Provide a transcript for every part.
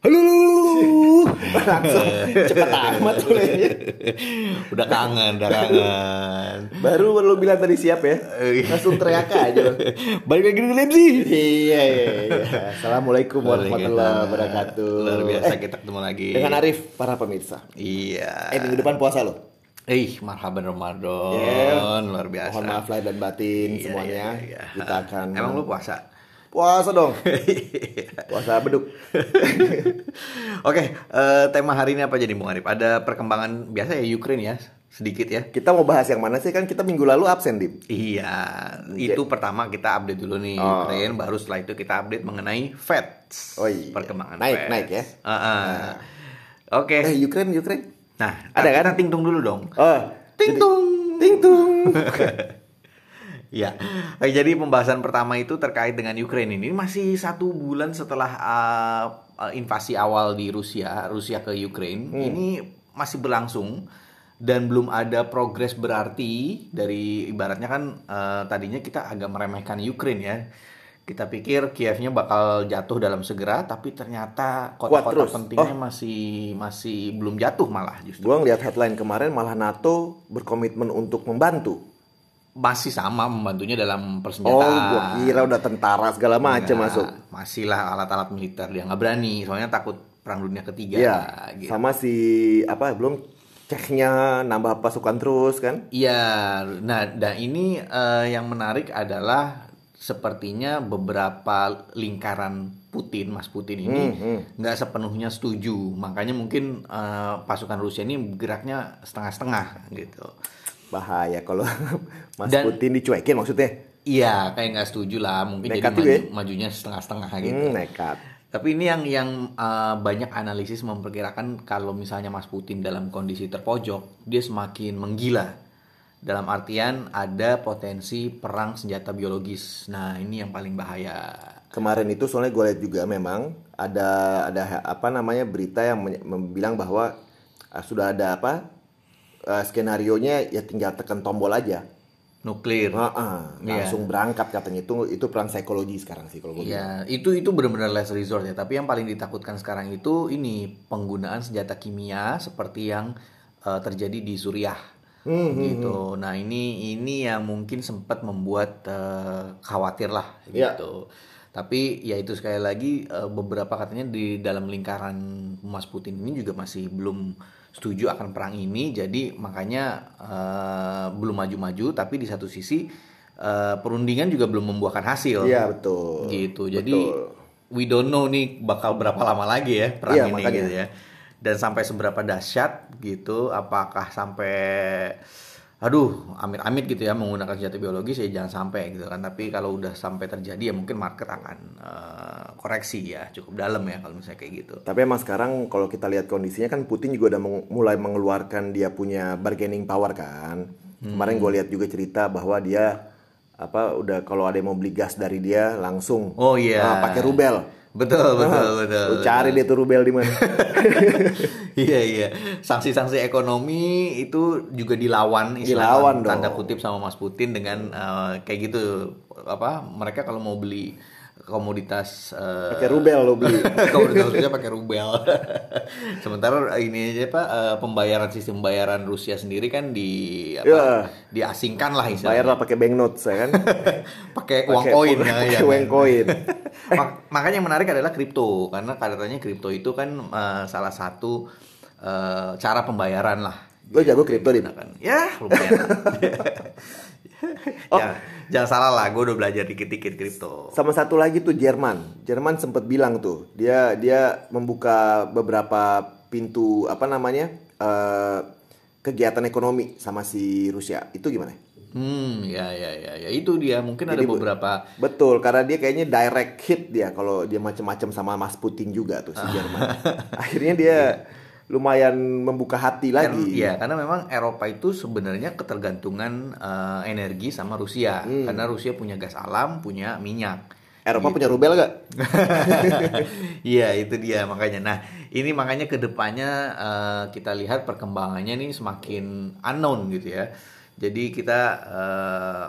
Halo. Langsung cepet amat kayaknya. udah kangen, udah kangen. Baru lu bilang tadi siap ya. Langsung teriak aja. Balik lagi di sih. iya, iya, iya. Assalamualaikum warahmatullahi wabarakatuh. Luar biasa Eh, kita ketemu lagi. dengan Arif para pemirsa. Iya. Eh minggu depan puasa loh. Eh, marhaban Ramadan. Yeah. Luar biasa. Mohon maaf lahir dan batin Iya, semuanya. iya, iya. Kita akan Emang lu puasa? Puasa dong. puasa beduk. Oke, eh, tema hari ini apa jadi Bung Arif? Ada perkembangan biasa ya Ukraine ya, sedikit ya. Kita mau bahas yang mana sih kan kita minggu lalu absen dim. Iya, itu pertama kita update dulu nih Oh. Ukraine, baru setelah itu kita update mengenai Fed. Oh iya. Perkembangan Naik, Fed. naik ya. Ah, ah. Oke. Eh Ukraine Ukraine. Nah, ada kan? tingtung dulu dong. Oh. Tingtung. Tingtung. Ya, Eh, jadi pembahasan pertama itu terkait dengan Ukraine ini masih satu bulan setelah uh, invasi awal di Rusia, Rusia ke Ukraine. Hmm. Ini masih berlangsung dan belum ada progres berarti dari ibaratnya kan uh, tadinya kita agak meremehkan Ukraine ya. Kita pikir Kievnya bakal jatuh dalam segera, tapi ternyata kota-kota pentingnya Oh. masih masih belum jatuh malah justru. Gua ngeliat headline kemarin malah NATO berkomitmen untuk membantu. Masih sama membantunya dalam Oh, persenjataan. gua kira udah tentara segala macam masuk. Masih lah alat-alat militer dia nggak berani, soalnya takut perang dunia ketiga. Iya. gitu. Sama si apa belum ceknya nambah pasukan terus kan? Iya, nah dan ini eh, yang menarik adalah sepertinya beberapa lingkaran Putin, Mas Putin ini Hmm, nggak sepenuhnya setuju. Makanya mungkin eh, pasukan Rusia ini geraknya setengah-setengah gitu. Bahaya kalau Mas Dan- Putin dicuekin maksudnya. Iya, kayak nggak setuju lah. Mungkin Nekat jadi juga ya? maju- majunya setengah-setengah gitu. Hmm, nekat. Tapi ini yang yang uh, banyak analisis memperkirakan kalau misalnya Mas Putin dalam kondisi terpojok, dia semakin menggila. Dalam artian ada potensi perang senjata biologis. Nah, ini yang paling bahaya. Kemarin itu soalnya gue lihat juga memang ada ada apa namanya berita yang bilang bahwa ah, sudah ada apa skenario nya ya tinggal tekan tombol aja. Nuklir. Ah, Iya. langsung berangkat katanya itu itu perang psikologi sekarang sih kalau gue bilang. Ya, itu itu benar-benar last resort ya. Tapi yang paling ditakutkan sekarang itu ini penggunaan senjata kimia seperti yang uh, terjadi di Suriah. Hmm, gitu. Nah, ini ini yang mungkin sempat membuat uh, khawatir lah Iya. gitu. Tapi ya itu sekali lagi uh, beberapa katanya di dalam lingkaran Mas Putin ini juga masih belum setuju akan perang ini. Jadi makanya uh, belum maju-maju tapi di satu sisi uh, perundingan juga belum membuahkan hasil Iya betul. gitu jadi Betul. we don't know nih bakal berapa lama lagi ya perang Iya, ini makanya. gitu ya dan sampai seberapa dahsyat gitu apakah sampai aduh amit-amit gitu ya menggunakan senjata biologis ya jangan sampai gitu kan tapi kalau udah sampai terjadi ya mungkin market akan eh, koreksi ya cukup dalam ya kalau misalnya kayak gitu Tapi emang sekarang kalau kita lihat kondisinya kan Putin juga udah meng- mulai mengeluarkan dia punya bargaining power kan. Kemarin gue lihat juga cerita bahwa dia apa udah kalau ada yang mau beli gas dari dia langsung Oh, iya. ah, pakai rubel. betul betul Ah, betul Lu cari dia tuh rubel di mana. iya iya sanksi-sanksi ekonomi itu juga dilawan Dilawan dong. tanda kutip sama Mas Putin dengan eh, kayak gitu apa mereka kalau mau beli komoditas eh, pakai rubel lo beli. komoditas Rusia pakai rubel sementara ini aja pak eh, pembayaran sistem pembayaran Rusia sendiri kan di apa Iya. diasingkan lah Bayar istilahnya lah pakai banknotes ya kan. pakai uang koin ya, pakai ya uang kan? koin. Mak- makanya yang menarik adalah kripto karena katanya kripto itu kan eh, salah satu eh, cara pembayaran lah. Lo jago kripto di Digunakan. Ya, lumayan. Oh. Ya, jangan salah lah, gue udah belajar dikit-dikit kripto. Sama satu lagi tuh Jerman. Jerman sempat bilang tuh, dia dia membuka beberapa pintu apa namanya? eh, kegiatan ekonomi sama si Rusia. Itu gimana? Hmm, ya, ya, ya, ya, itu dia. Mungkin ada Jadi, Bu- beberapa. Betul, karena dia kayaknya direct hit dia kalau dia macam-macam sama Mas Putin juga tuh si Jerman. Akhirnya dia lumayan membuka hati Kan, lagi. ya, karena memang Eropa itu sebenarnya ketergantungan eh, energi sama Rusia. Hmm. Karena Rusia punya gas alam, punya minyak. Eropa punya rubel gak? Iya itu dia makanya. Nah ini makanya ke depannya eh, kita lihat perkembangannya nih semakin unknown gitu ya. Jadi kita eh,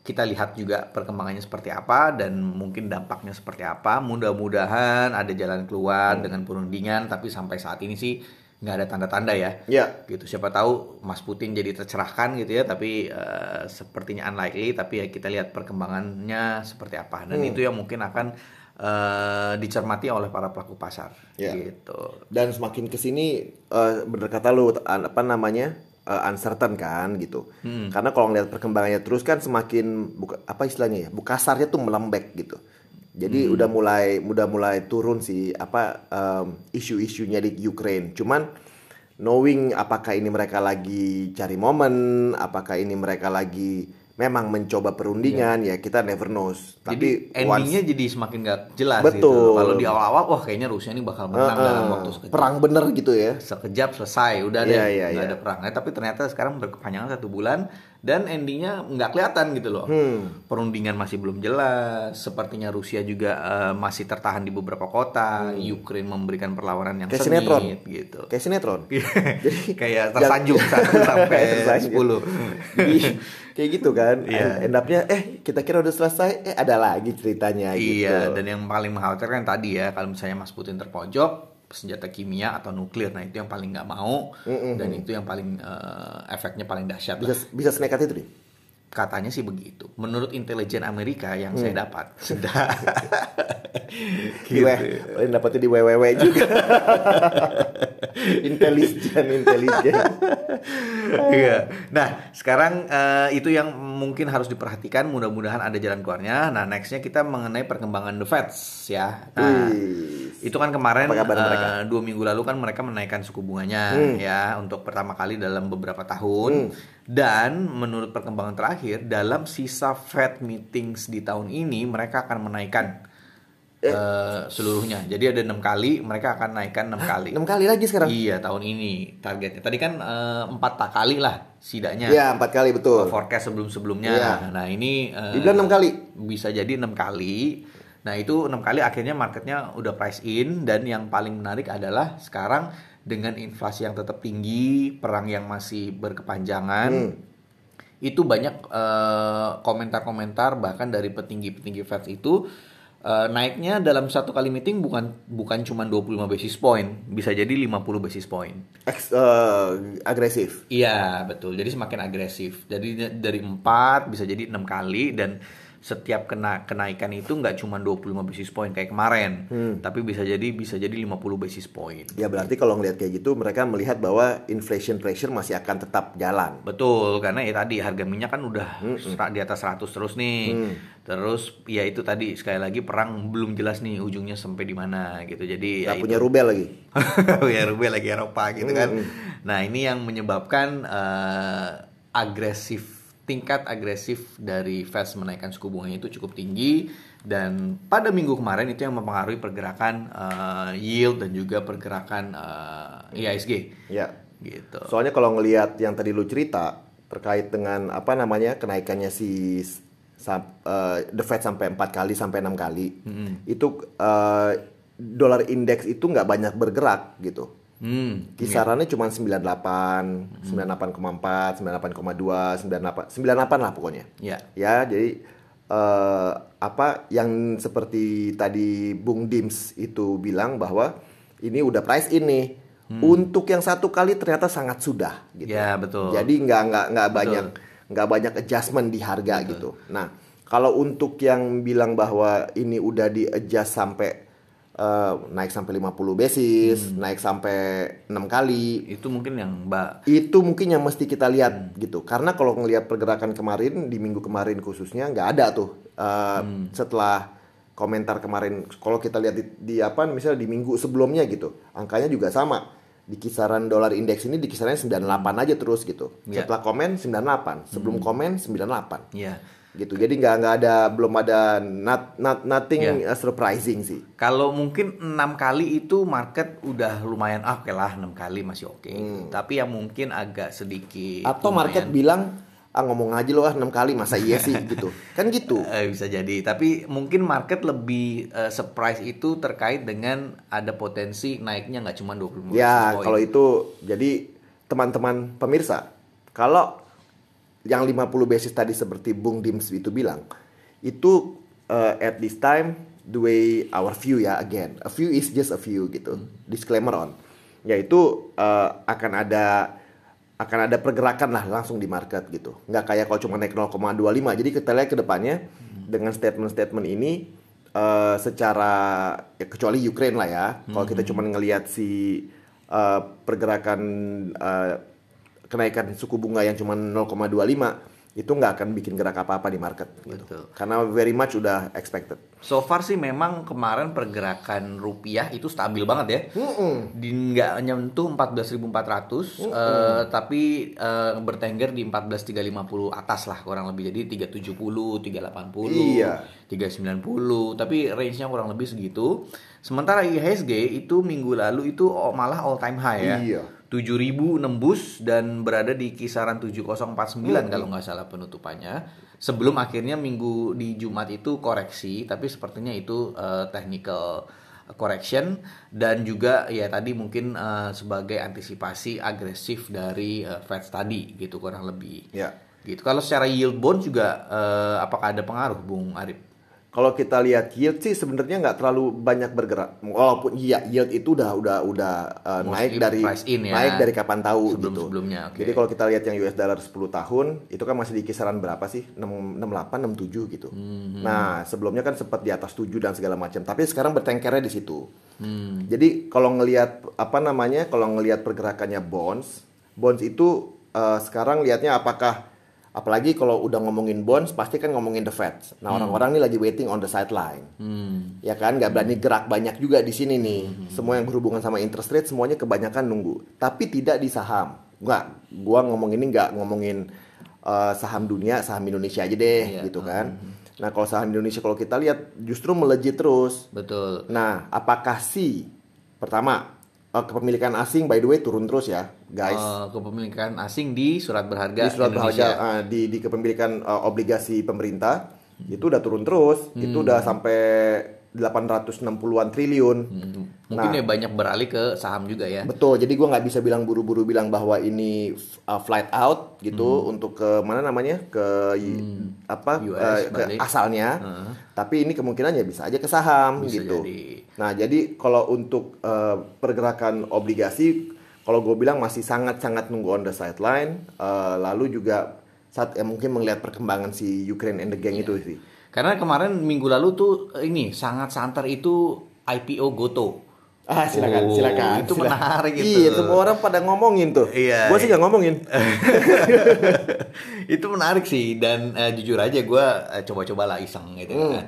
kita lihat juga perkembangannya seperti apa dan mungkin dampaknya seperti apa. Mudah-mudahan ada jalan keluar Hmm. dengan perundingan, tapi sampai saat ini sih nggak ada tanda-tanda ya. Ya, Gitu. Siapa tahu Mas Putin jadi tercerahkan gitu ya, tapi eh, sepertinya unlikely. Tapi ya kita lihat perkembangannya seperti apa. Dan Hmm. itu yang mungkin akan eh, dicermati oleh para pelaku pasar. Ya. Gitu. dan semakin ke sini eh bener kata lu apa namanya eh, uncertain kan gitu. Karena kalau ngeliat perkembangannya terus kan semakin buka, apa istilahnya ya, bukasarnya tuh melembek gitu. Jadi udah mulai udah mulai turun sih apa em, isu-isunya di Ukraine. Cuman knowing apakah ini mereka lagi cari momen, apakah ini mereka lagi memang mencoba perundingan ya kita never knows. Jadi Tapi once- endingnya jadi semakin nggak jelas Betul. gitu. Kalau di awal-awal, wah kayaknya Rusia ini bakal menang Eh, dalam eh, waktu sekejap. perang bener gitu ya. sekejap selesai udah deh Iya, iya, nggak iya. ada perang Nah, tapi ternyata sekarang berkepanjangan satu bulan dan endingnya nggak kelihatan gitu loh Hmm. perundingan masih belum jelas sepertinya Rusia juga eh, masih tertahan di beberapa kota Ukraine memberikan perlawanan yang Hmm. Kayak sinetron. sengit gitu Kayak sinetron. jadi kayak tersanjung satu sampai sepuluh Jadi kayak gitu kan. Iya. End up-nya eh kita kira udah selesai, eh ada lagi ceritanya gitu. Iya, dan yang paling mengkhawatirkan tadi ya, kalau misalnya Mas Putin terpojok, senjata kimia atau nuklir, nah itu yang paling nggak mau, dan itu yang paling eh, efeknya paling dahsyat Bisa lah. bisa senekat itu nih. Katanya sih begitu. Menurut intelijen Amerika yang saya Hmm. dapat, sudah. Gitu. paling dapetnya di WWW juga. intelijen, intelijen. Iya. Nah, sekarang eh, itu yang mungkin harus diperhatikan. Mudah-mudahan ada jalan keluarnya. Nah, nextnya kita mengenai perkembangan the Feds ya. Nah, Wih. Itu kan kemarin mereka? Hmm. dua minggu lalu kan mereka menaikkan suku bunganya ya untuk pertama kali dalam beberapa tahun. Dan menurut perkembangan terakhir dalam sisa Fed meetings di tahun ini mereka akan menaikkan eh, seluruhnya. Jadi ada enam kali mereka akan naikkan enam kali. Enam kali lagi sekarang. Iya tahun ini targetnya. Tadi kan eh, empat tak kali lah setidaknya. Iya, empat kali betul. Forecast sebelum sebelumnya. Iya. Nah ini eh, Dibilang enam kali. bisa jadi enam kali. Nah itu enam kali akhirnya marketnya udah price in dan yang paling menarik adalah sekarang dengan inflasi yang tetap tinggi, perang yang masih berkepanjangan, Hmm. itu banyak eh, komentar-komentar bahkan dari petinggi-petinggi Fed itu eh, naiknya dalam satu kali meeting bukan bukan cuma 25 basis point, bisa jadi 50 basis point. Ex- eh, agresif. Iya betul. Jadi semakin agresif. Jadi dari 4 bisa jadi enam kali dan setiap kena kenaikan itu nggak cuma 25 basis point kayak kemarin, tapi bisa jadi bisa jadi 50 basis point. Ya berarti kalau ngelihat kayak gitu mereka melihat bahwa inflation pressure masih akan tetap jalan. Betul, karena ya tadi harga minyak kan udah sera- di atas 100 terus nih. Terus ya itu tadi sekali lagi perang belum jelas nih ujungnya sampai di mana gitu. Jadi ya Gak punya rubel lagi. ya rubel lagi Eropa gitu kan. Nah ini yang menyebabkan eh, agresif tingkat agresif dari Fed menaikkan suku bunganya itu cukup tinggi dan pada minggu kemarin itu yang mempengaruhi pergerakan eh, yield dan juga pergerakan eh, IISG Ya. gitu. Soalnya kalau ngelihat yang tadi lu cerita terkait dengan apa namanya kenaikannya si sam- eh, the Fed sampai empat kali sampai enam kali, itu eh, dolar indeks itu nggak banyak bergerak gitu. Hmm, Kisarannya cuma 98, 98,4, 98,2, 98, 98 lah pokoknya. ya. Ya, jadi eh, apa yang seperti tadi Bung Dims itu bilang bahwa ini udah price ini untuk yang satu kali ternyata sangat sudah gitu. Ya, betul. Jadi nggak nggak nggak banyak nggak banyak adjustment di harga gitu. Nah, kalau untuk yang bilang bahwa ini udah di adjust sampai eh, naik sampai 50 basis, naik sampai enam kali, Itu mungkin yang Mbak itu mungkin yang mesti kita lihat gitu. Karena kalau ngelihat pergerakan kemarin di minggu kemarin khususnya nggak ada tuh uh, setelah komentar kemarin. Kalau kita lihat di, di apa misalnya di minggu sebelumnya gitu angkanya juga sama. Di kisaran dolar indeks ini di kisaran 98 aja terus gitu. Ya. setelah komen 98 sebelum komen 98 ya gitu. Jadi nggak nggak ada belum ada not, not, nothing uh, surprising sih. Kalau mungkin enam kali itu market udah lumayan ah, oke lah enam kali masih oke. Tapi yang mungkin agak sedikit Hmm. atau market lumayan, bilang ah ngomong aja loh ah enam kali masa iya sih? Gitu. Kan gitu. Eh, bisa jadi. Tapi mungkin market lebih eh, surprise itu terkait dengan ada potensi naiknya nggak cuma 20 Ya, kalau itu jadi teman-teman pemirsa, kalau yang 50 basis tadi seperti Bung Dims itu bilang, itu uh, at this time the way our view ya again, a view is just a view gitu. Disclaimer on. Yaitu uh, akan ada akan ada pergerakan lah langsung di market gitu. Nggak kayak kalau cuma naik 0,25. Jadi kita lihat ke depannya dengan statement-statement ini uh, secara ya, kecuali Ukraine lah ya. Kalau kita cuma ngelihat si uh, pergerakan uh, kenaikan suku bunga yang cuma 0,25 itu nggak akan bikin gerak apa-apa di market gitu. Betul. Karena very much udah expected. So far sih memang kemarin pergerakan rupiah itu stabil banget ya. Mm-mm. Di nggak nyentuh 14.400 eh, tapi eh, bertengger di 14.350 atas lah kurang lebih. Jadi 370, 380, Iya. 390, tapi range-nya kurang lebih segitu. Sementara IHSG itu minggu lalu itu malah all time high ya. Iya. 7000 nembus dan berada di kisaran 7049 kalau nggak salah penutupannya. Sebelum akhirnya minggu di Jumat itu koreksi, tapi sepertinya itu eh, technical correction dan juga ya tadi mungkin eh, sebagai antisipasi agresif dari eh, Fed tadi gitu kurang lebih. Ya. Gitu. Kalau secara yield bond juga eh, apakah ada pengaruh Bung Arif? Kalau kita lihat yield sih sebenarnya nggak terlalu banyak bergerak. Walaupun iya yield itu udah udah udah uh, Mostly naik dari in ya. naik dari kapan tahu gitu. Sebelum-sebelumnya, oke. Jadi kalau kita lihat yang US dollar 10 tahun itu kan masih di kisaran berapa sih? 6, 68 67 gitu. Hmm. Nah, sebelumnya kan sempat di atas 7 dan segala macam. Tapi sekarang bertengkernya di situ. Hmm. Jadi kalau ngelihat apa namanya? Kalau ngelihat pergerakannya bonds, bonds itu uh, sekarang lihatnya apakah apalagi kalau udah ngomongin bonds pasti kan ngomongin the Fed. Nah, orang-orang ini lagi waiting on the sideline. Hmm. Ya kan, nggak berani gerak banyak juga di sini nih. Semua yang berhubungan sama interest rate semuanya kebanyakan nunggu. Tapi tidak di saham. Nggak, gua ngomong ini nggak ngomongin uh, saham dunia, saham Indonesia aja deh, Iya. gitu kan. Nah, kalau saham Indonesia kalau kita lihat justru melejit terus. Betul. Nah, apakah sih pertama eh, kepemilikan asing by the way turun terus ya, guys. Eh, kepemilikan asing di surat berharga di surat Indonesia. berharga eh, di di kepemilikan eh, obligasi pemerintah itu udah turun terus. Itu udah sampai 860-an triliun. Hmm, Mungkin Nah. ya banyak beralih ke saham juga ya. Betul, jadi gua nggak bisa bilang buru-buru bilang bahwa ini uh, flight out gitu untuk ke mana namanya ke y- apa US uh, ke asalnya. Heeh. Tapi ini kemungkinan ya bisa aja ke saham Bisa gitu. jadi. Nah, jadi kalau untuk uh, pergerakan obligasi, kalau gue bilang masih sangat-sangat nunggu on the sideline. Uh, lalu juga saat ya mungkin melihat perkembangan si Ukraine and the gang Iya. itu sih. Karena kemarin minggu lalu tuh eh, ini sangat santer itu IPO Goto. Ah silakan Oh, silakan. itu silakan. menarik itu. Iya, semua orang pada ngomongin tuh. Iya. Gue sih nggak ngomongin. itu menarik sih dan eh, jujur aja gue coba-coba lah iseng gitu Hmm. kan.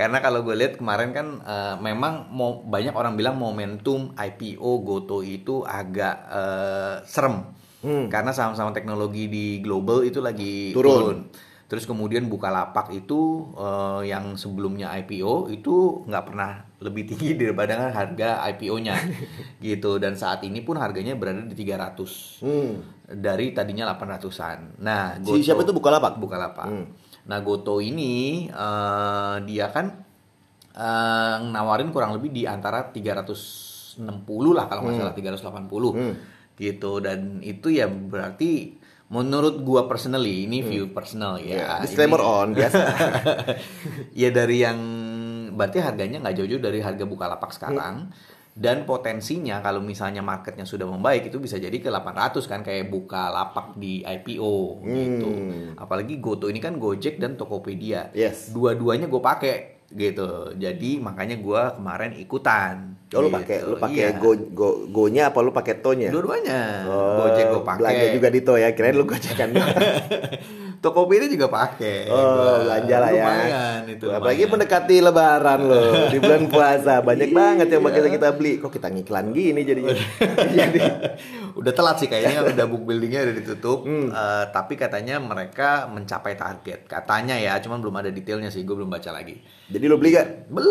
Karena kalau gue lihat kemarin kan eh, memang mau banyak orang bilang momentum IPO Goto itu agak eh, serem. Karena saham-saham teknologi di global itu lagi Hmm. Turun. turun. Terus kemudian Bukalapak itu eh, yang sebelumnya IPO itu nggak pernah lebih tinggi daripada harga IPO-nya gitu dan saat ini pun harganya berada di 300 Hmm. dari tadinya 800-an. Nah, Si siapa itu Bukalapak? Bukalapak. Hmm. Nah, Goto ini eh, dia kan eh, nawarin kurang lebih di antara 360 lah kalau nggak salah 380 Hmm. gitu dan itu ya berarti menurut gua personally ini view personal ya. Ya, disclaimer Ini- on biasa. ya dari yang berarti harganya nggak jauh-jauh dari harga Bukalapak sekarang dan potensinya kalau misalnya marketnya sudah membaik itu bisa jadi ke 800 kan kayak Bukalapak di IPO gitu. Apalagi Goto ini kan Gojek dan Tokopedia. Yes. Dua-duanya gue pakai gitu. Jadi makanya gua kemarin ikutan. Oh, lu gitu. pakai lu pakai Iya. go, go go-nya apa lu pakai to-nya? Dua-duanya. Oh, Gojek gue pakai. Belanja juga di to ya. Kirain lu gojekan. Tokopedia juga pakai. Oh, belanja lah ya. Lumayan itu. Apalagi lumayan. mendekati lebaran loh di bulan puasa banyak banget yang bakal kita beli. Kok kita ngiklan gini jadinya? Jadi udah telat sih kayaknya udah book buildingnya udah ditutup Hmm. Eh, tapi katanya mereka mencapai target katanya ya cuman belum ada detailnya sih gue belum baca lagi jadi lu beli gak? bel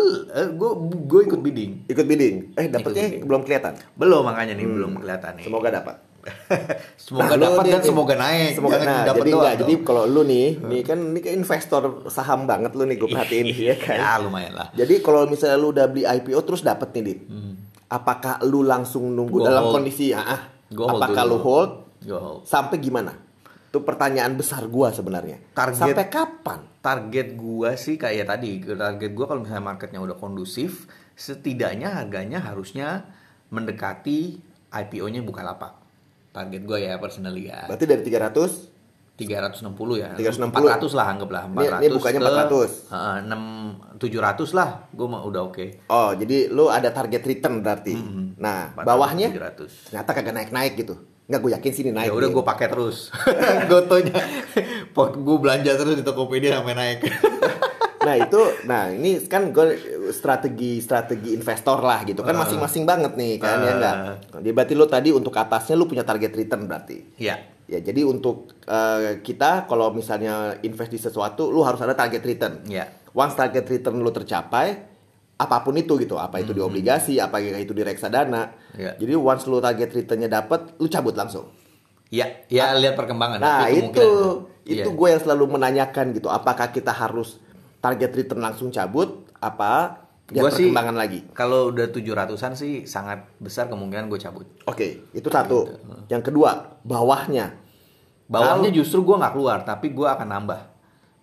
gue gue ikut bidding Ikut bidding? Eh dapetnya bidding. belum kelihatan. belum makanya nih belum kelihatan nih Hmm. Semoga dapat. semoga Nah, dapat nih- dan semoga naik Semoga nah, dapat jadi enggak. Jadi kalau lu nih, nih kan ini kayak investor saham banget lu nih gue perhatiin ya kan. ya lumayan lah Jadi kalau misalnya lu udah beli IPO terus dapet nih, Dit. Apakah lu langsung nunggu Gua dalam hold. kondisi ah, ah, Gua hold apakah dulu. lu hold Gua hold. sampai gimana? Itu pertanyaan besar gua sebenarnya. Target- Sampai kapan? target gua sih kayak tadi target gua kalau misalnya marketnya udah kondusif setidaknya harganya harusnya mendekati IPO-nya Bukalapak target gua ya personally ya Berarti dari 300 360 ya 360. 400 lah anggaplah Ini- ini bukannya 400. 6 700 lah gua mah udah oke Oh, jadi lu ada target return berarti. Nah, 400, bawahnya 700. ternyata kagak naik-naik gitu. Enggak gue yakin sini naik. ya udah gue pakai terus gotonya pot gue belanja terus di Tokopedia sampai naik Nah itu, nah ini kan gue strategi strategi investor lah gitu kan masing-masing banget nih kan ya enggak. Jadi berarti lu tadi untuk atasnya lu punya target return berarti. ya Ya jadi untuk eh, kita kalau misalnya invest di sesuatu lu harus ada target return. ya Once target return lu tercapai, apa pun itu gitu, apa itu di obligasi, apa itu di reksadana. Iya. Jadi once lu target returnnya dapet, lu cabut langsung. ya ya lihat perkembangan Nah itu kemungkinan- itu Iya. gue yang selalu menanyakan gitu, apakah kita harus target return langsung cabut, apa lihat Gua sih perkembangan lagi? kalau udah 700-an sih sangat besar kemungkinan gue cabut. Oke, itu satu. Yang kedua, bawahnya. Bawahnya Kalau- justru gue nggak keluar, tapi gue akan nambah.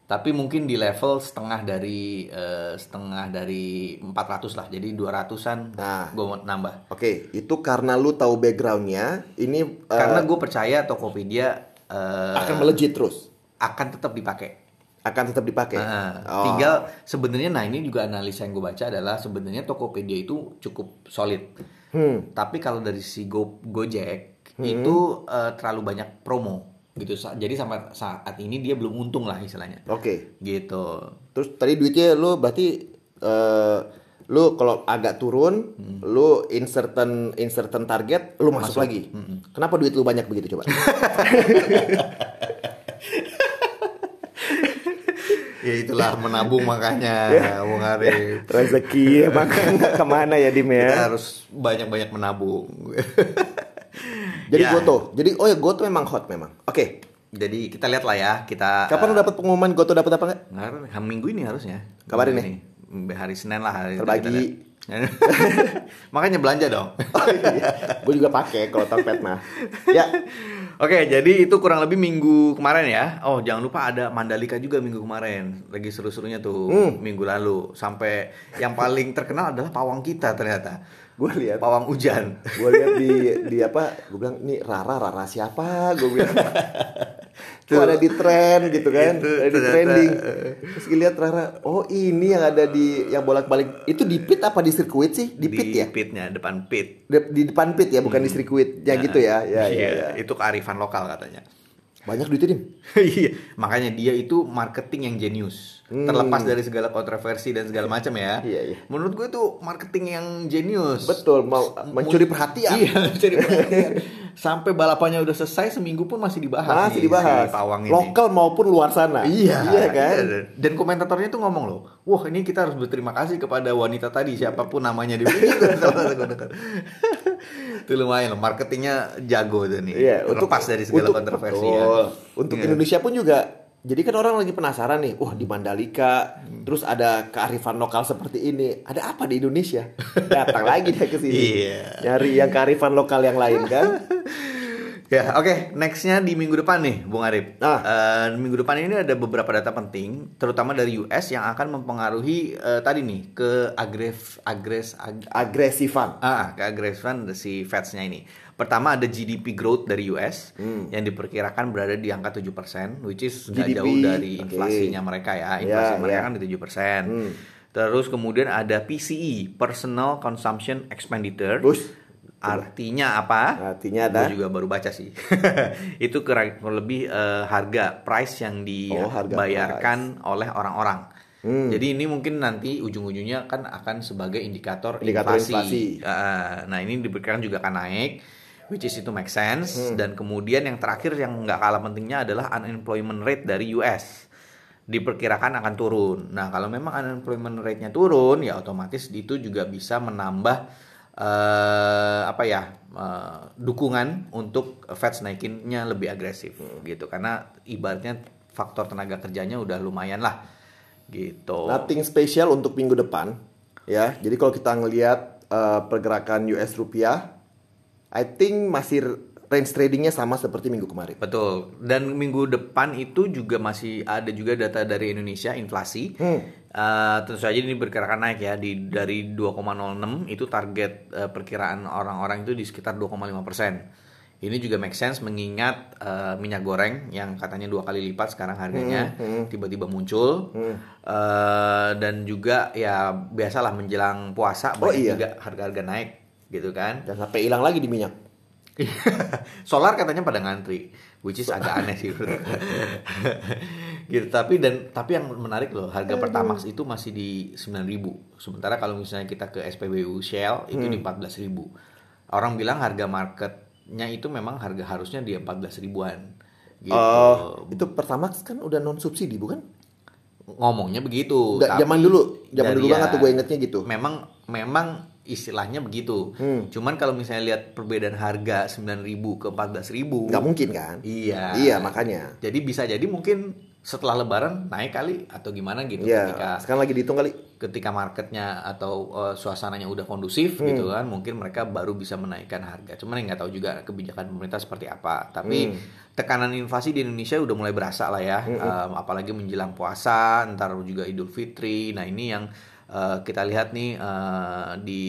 Tapi mungkin di level setengah dari eh, setengah dari 400 lah, jadi 200-an Nah. gue mau nambah. Oke, itu karena lu tahu backgroundnya, ini eh, Karena gue percaya Tokopedia eh, akan melejit terus, akan tetap dipakai. Akan tetap dipakai. Nah, Oh. Tinggal sebenarnya, nah ini juga analisa yang gue baca adalah sebenarnya Tokopedia itu cukup solid. Hmm. Tapi kalau dari si Go Gojek itu eh, terlalu banyak promo gitu. Jadi sampai saat ini dia belum untung lah istilahnya. Oke. Gitu. Terus tadi duitnya lu berarti eh lu kalau agak turun, lu inserten inserten target, lu masuk, lagi. Kenapa duit lu banyak begitu coba? Ya itulah menabung makanya, Bung Arif. Rezeki emang nggak ke mana ya Dim Kita ya? harus banyak-banyak menabung. Jadi Ya. Goto. Jadi oh ya Goto memang hot memang. Oke. Jadi kita lihat lah ya, kita Kapan lu dapat pengumuman Goto dapat apa? Nggak, hari minggu ini harusnya. Kabarin Minggu ini. Hari Senin lah hari Terbagi. Makanya belanja dong. Oh iya. Gue juga pakai kalau Tokped mah. Ya. Oke, jadi itu kurang lebih minggu kemarin ya. Oh, jangan lupa ada Mandalika juga minggu kemarin. Lagi seru-serunya tuh Hmm. minggu lalu. Sampai yang paling terkenal adalah pawang kita ternyata. Gue lihat Pawang hujan. gue lihat di di apa gue bilang ini Rara Rara siapa gue bilang Tuh ada di tren gitu kan Itu ada di ternyata, trending. terus gue lihat Rara oh ini yang ada di yang bolak balik itu di pit apa di sirkuit sih? Di pit ya? pitnya, depan pit. di, di depan pit ya bukan di sirkuit. Ya gitu ya. Ya, ya, Iya, ya. itu kearifan lokal katanya. banyak duitnya dim. Iya, makanya dia itu marketing yang jenius. Terlepas dari segala kontroversi dan segala macam ya. Hmm. Iya, iya. Menurut gue itu marketing yang jenius. betul mau mencuri perhatian Iya, mencuri perhatian. Sampai balapannya udah selesai seminggu pun masih dibahas. masih nih, dibahas si Pawang ini. lokal maupun luar sana Iya, iya kan iya. Dan komentatornya tuh ngomong loh, wah ini kita harus berterima kasih kepada wanita tadi siapa pun namanya di itu lumayan loh, marketingnya jago tuh nih. Iya, Lepas dari segala untuk- kontroversi betul. ya. Untuk Iya. Indonesia pun juga. Jadi kan orang lagi penasaran nih, wah di Mandalika, terus ada kearifan lokal seperti ini, ada apa di Indonesia? Datang lagi dia ke sini, Iya. nyari yang kearifan lokal yang lain kan? Ya, oke. Nextnya di minggu depan nih, Bung Arif. Ah. Eh, minggu depan ini ada beberapa data penting, terutama dari US yang akan mempengaruhi eh, tadi nih ke agres agres ag- Agresifan. ah ke agresifan si Feds-nya ini. Pertama ada GDP growth dari US Hmm. yang diperkirakan berada di angka 7%, which is nggak jauh dari inflasinya mereka ya. Inflasi Ya, mereka ya. kan di 7%. Hmm. Terus kemudian ada PCE, Personal Consumption Expenditure. Bus. Artinya apa? Artinya ada? Gue juga baru baca sih. itu kurang lebih eh, harga price yang Oh, dibayarkan oleh orang-orang. Hmm. Jadi ini mungkin nanti ujung-ujungnya kan akan sebagai indikator, Indikator inflasi. inflasi. Ah, nah ini diperkirakan juga akan naik, which is itu make sense. Hmm. Dan kemudian yang terakhir yang nggak kalah pentingnya adalah unemployment rate dari US diperkirakan akan turun. Nah kalau memang unemployment rate-nya turun, ya otomatis itu juga bisa menambah eh apa ya eh, dukungan untuk Fed naikinnya lebih agresif gitu karena ibaratnya faktor tenaga kerjanya udah lumayan lah gitu. Nothing special untuk minggu depan, ya. Jadi kalau kita ngelihat eh, pergerakan US rupiah, I think masih range tradingnya sama seperti minggu kemarin. Betul. Dan minggu depan itu juga masih ada juga data dari Indonesia inflasi. Hmm. Uh, tentu saja ini berkirakan naik ya di dari 2,06 itu target uh, perkiraan orang-orang itu di sekitar 2,5 persen. Ini juga make sense mengingat uh, minyak goreng yang katanya dua kali lipat sekarang harganya Hmm, tiba-tiba muncul Uh, dan juga ya biasalah menjelang puasa Oh, banyak iya. juga harga-harga naik gitu kan. Dan sampai hilang lagi di minyak. Solar katanya pada ngantri, which is agak aneh sih. gitu tapi dan tapi yang menarik loh, harga Pertamax itu masih di 9.000. Sementara kalau misalnya kita ke SPBU Shell itu di 14.000. Orang bilang harga marketnya itu memang harga harusnya di 14 ribuan. Gitu. Oh, itu Pertamax kan udah non subsidi bukan? Ngomongnya begitu. Tapi zaman dulu, zaman dulu ya, banget tuh gue ingetnya gitu. Memang memang istilahnya begitu. Hmm. Cuman kalau misalnya lihat perbedaan harga 9.000 ke 14.000 Nggak mungkin kan? Iya. Iya makanya. Jadi bisa jadi mungkin setelah lebaran naik kali atau gimana gitu Iya. ketika Sekarang lagi dihitung kali. ketika marketnya atau uh, suasananya udah kondusif Hmm. gitu kan mungkin mereka baru bisa menaikkan harga. Cuman nggak tahu juga kebijakan pemerintah seperti apa. Tapi Hmm. tekanan inflasi di Indonesia udah mulai berasa lah ya. Um, apalagi menjelang puasa, ntar juga Idul Fitri. Nah ini yang uh, kita lihat nih uh, di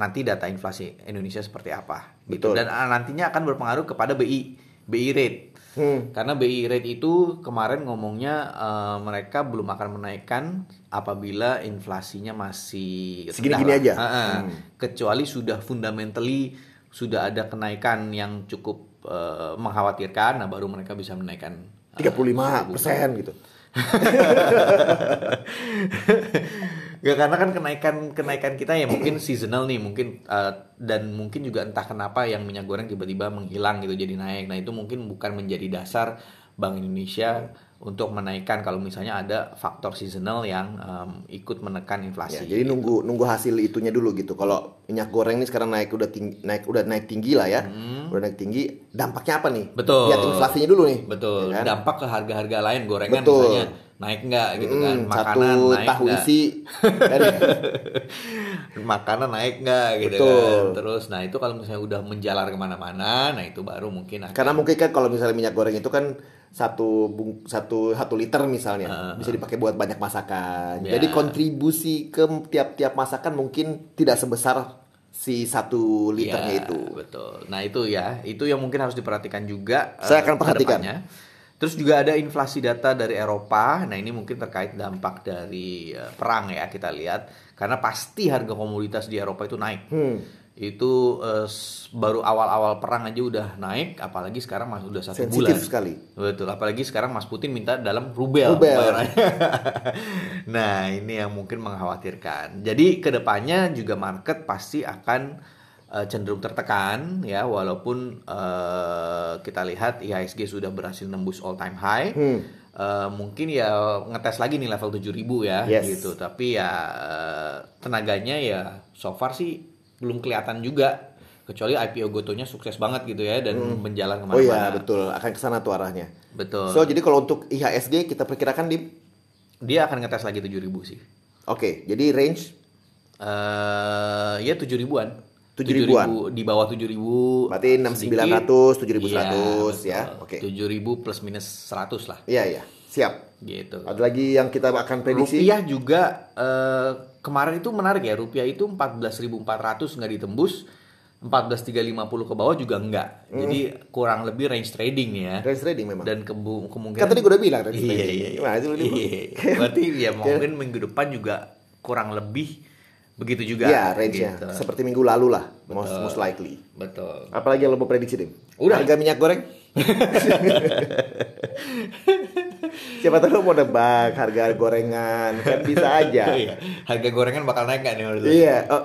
nanti data inflasi Indonesia seperti apa gitu. Betul. Dan uh, nantinya akan berpengaruh kepada BI BI rate. Hmm. Karena BI rate itu kemarin ngomongnya eh, mereka belum akan menaikkan apabila inflasinya masih Segini-gini aja. Ha-ha. Hmm. Kecuali sudah fundamentally sudah ada kenaikan yang cukup eh, mengkhawatirkan, nah baru mereka bisa menaikkan eh, 35 persen gitu. Ya karena kan kenaikan kenaikan kita ya mungkin seasonal nih mungkin uh, dan mungkin juga entah kenapa yang minyak goreng tiba-tiba menghilang gitu jadi naik. Nah itu mungkin bukan menjadi dasar Bank Indonesia untuk menaikkan kalau misalnya ada faktor seasonal yang um, ikut menekan Ya, inflasi. jadi nunggu nunggu hasil itunya dulu gitu. Kalau minyak goreng nih sekarang naik udah tinggi, naik udah naik tinggi lah ya. Udah naik tinggi, dampaknya apa nih? Hmm. Betul. Lihat inflasinya dulu nih. Betul. Ya kan? Dampak ke harga-harga lain gorengan Betul. misalnya naik nggak gitu kan, Hmm, makanan satu naik tahu nggak. isi. kan? makanan naik nggak gitu Betul. kan terus nah itu kalau misalnya udah menjalar ke mana-mana nah itu baru mungkin akan Karena mungkin kan kalau misalnya minyak goreng itu kan satu bung, satu satu liter misalnya bisa dipakai buat banyak masakan. Ya. Jadi kontribusi ke tiap-tiap masakan mungkin tidak sebesar si satu liternya Ya, itu. betul nah itu ya itu yang mungkin harus diperhatikan juga eh, Saya akan perhatikan. depannya. terus juga ada inflasi data dari Eropa nah ini mungkin terkait dampak dari eh, perang ya kita lihat karena pasti harga komoditas di Eropa itu naik Hmm. Itu s- baru awal-awal perang aja udah naik apalagi sekarang masih udah satu Sensitif bulan sekali. Betul, apalagi sekarang Mas Putin minta dalam rubel. Rubel. nah, ini yang mungkin mengkhawatirkan. Jadi ke depannya juga market pasti akan eh, cenderung tertekan ya, walaupun eh, kita lihat IHSG sudah berhasil nembus all time high. Hmm. Eh, mungkin ya ngetes lagi nih level 7000 ya Yes. gitu. Tapi ya tenaganya ya so far sih belum kelihatan juga. Kecuali IPO Gotonya sukses banget gitu ya dan menjalan Oh ke mana-mana. iya betul akan ke sana tuh arahnya. Betul. So jadi kalau untuk IHSG kita perkirakan di Dia akan ngetes lagi 7000 sih. Oke, jadi range Eh ya 7 ribuan. 7 ribuan. di bawah 7 ribu. berarti 6900, 7100 ya. Oke. 7 ribu plus minus 100 lah. Iya iya, siap. Gitu. Ada lagi yang kita akan prediksi? Rupiah juga eh, kemarin itu menarik ya. Rupiah itu 14.400 nggak ditembus. 14.350 ke bawah juga enggak. Jadi kurang lebih range trading ya. Range trading memang. Dan kebu- kemungkinan Kan tadi gue udah bilang range Iya, trading. iya, iya. Lu nih? Iya. Berarti ya mungkin minggu depan juga kurang lebih begitu juga. Iya, range-nya. gitu. Seperti minggu lalu lah, most, most likely. Betul. Apalagi yang lo mau prediksi, Dim? Udah. Harga minyak goreng? Siapa tahu mau nebak harga gorengan, kan bisa aja. Iya. Harga gorengan bakal naik nggak nih menurut lu? Iya. Oh,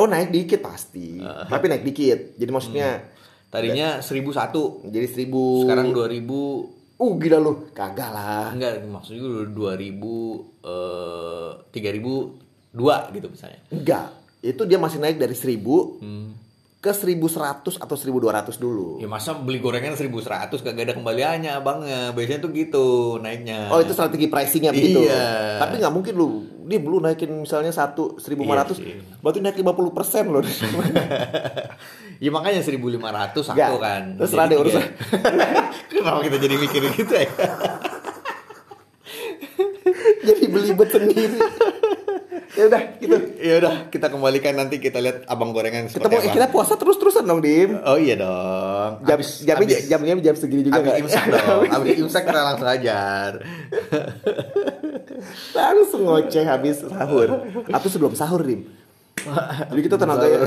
oh, naik dikit pasti. Tapi naik dikit. Jadi maksudnya Tadinya 1001, jadi seribu. sekarang 2000 Uh gila lu. Kagak lah. enggak maksudnya dulu 2000 eh 3002 gitu misalnya. Enggak. Itu dia masih naik dari seribu Hmm. Ke 1100 atau 1200 dulu. Ya masa beli gorengan 1100 kagak ada kembaliannya abangnya. Biasanya tuh gitu naiknya. Oh itu strategi pricingnya begitu. Iya. Tapi nggak mungkin lu Dim lu naikin misalnya satu 1500 Iya sih. berarti naik 50 persen loh Ya makanya 1500 satu Nggak. kan. Terus ada urusan. Kenapa kita jadi mikir gitu ya? jadi belibet sendiri ya udah gitu ya udah kita kembalikan nanti kita lihat abang gorengan kita mau apa. kita puasa terus terusan dong dim Oh iya dong. jam Abis- jamnya abis- jamnya jam segini juga Abis imsak dong. Abis imsak kita langsung ajar. langsung ngoceh habis sahur atau sebelum sahur dim jadi kita tenang aja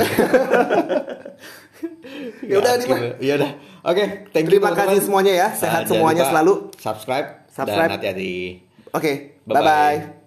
ya udah dim Iya udah. Oke, thank you Terima kasih semuanya ya. Sehat semuanya selalu. Subscribe, Subscribe. dan hati-hati. oke Bye-bye. bye bye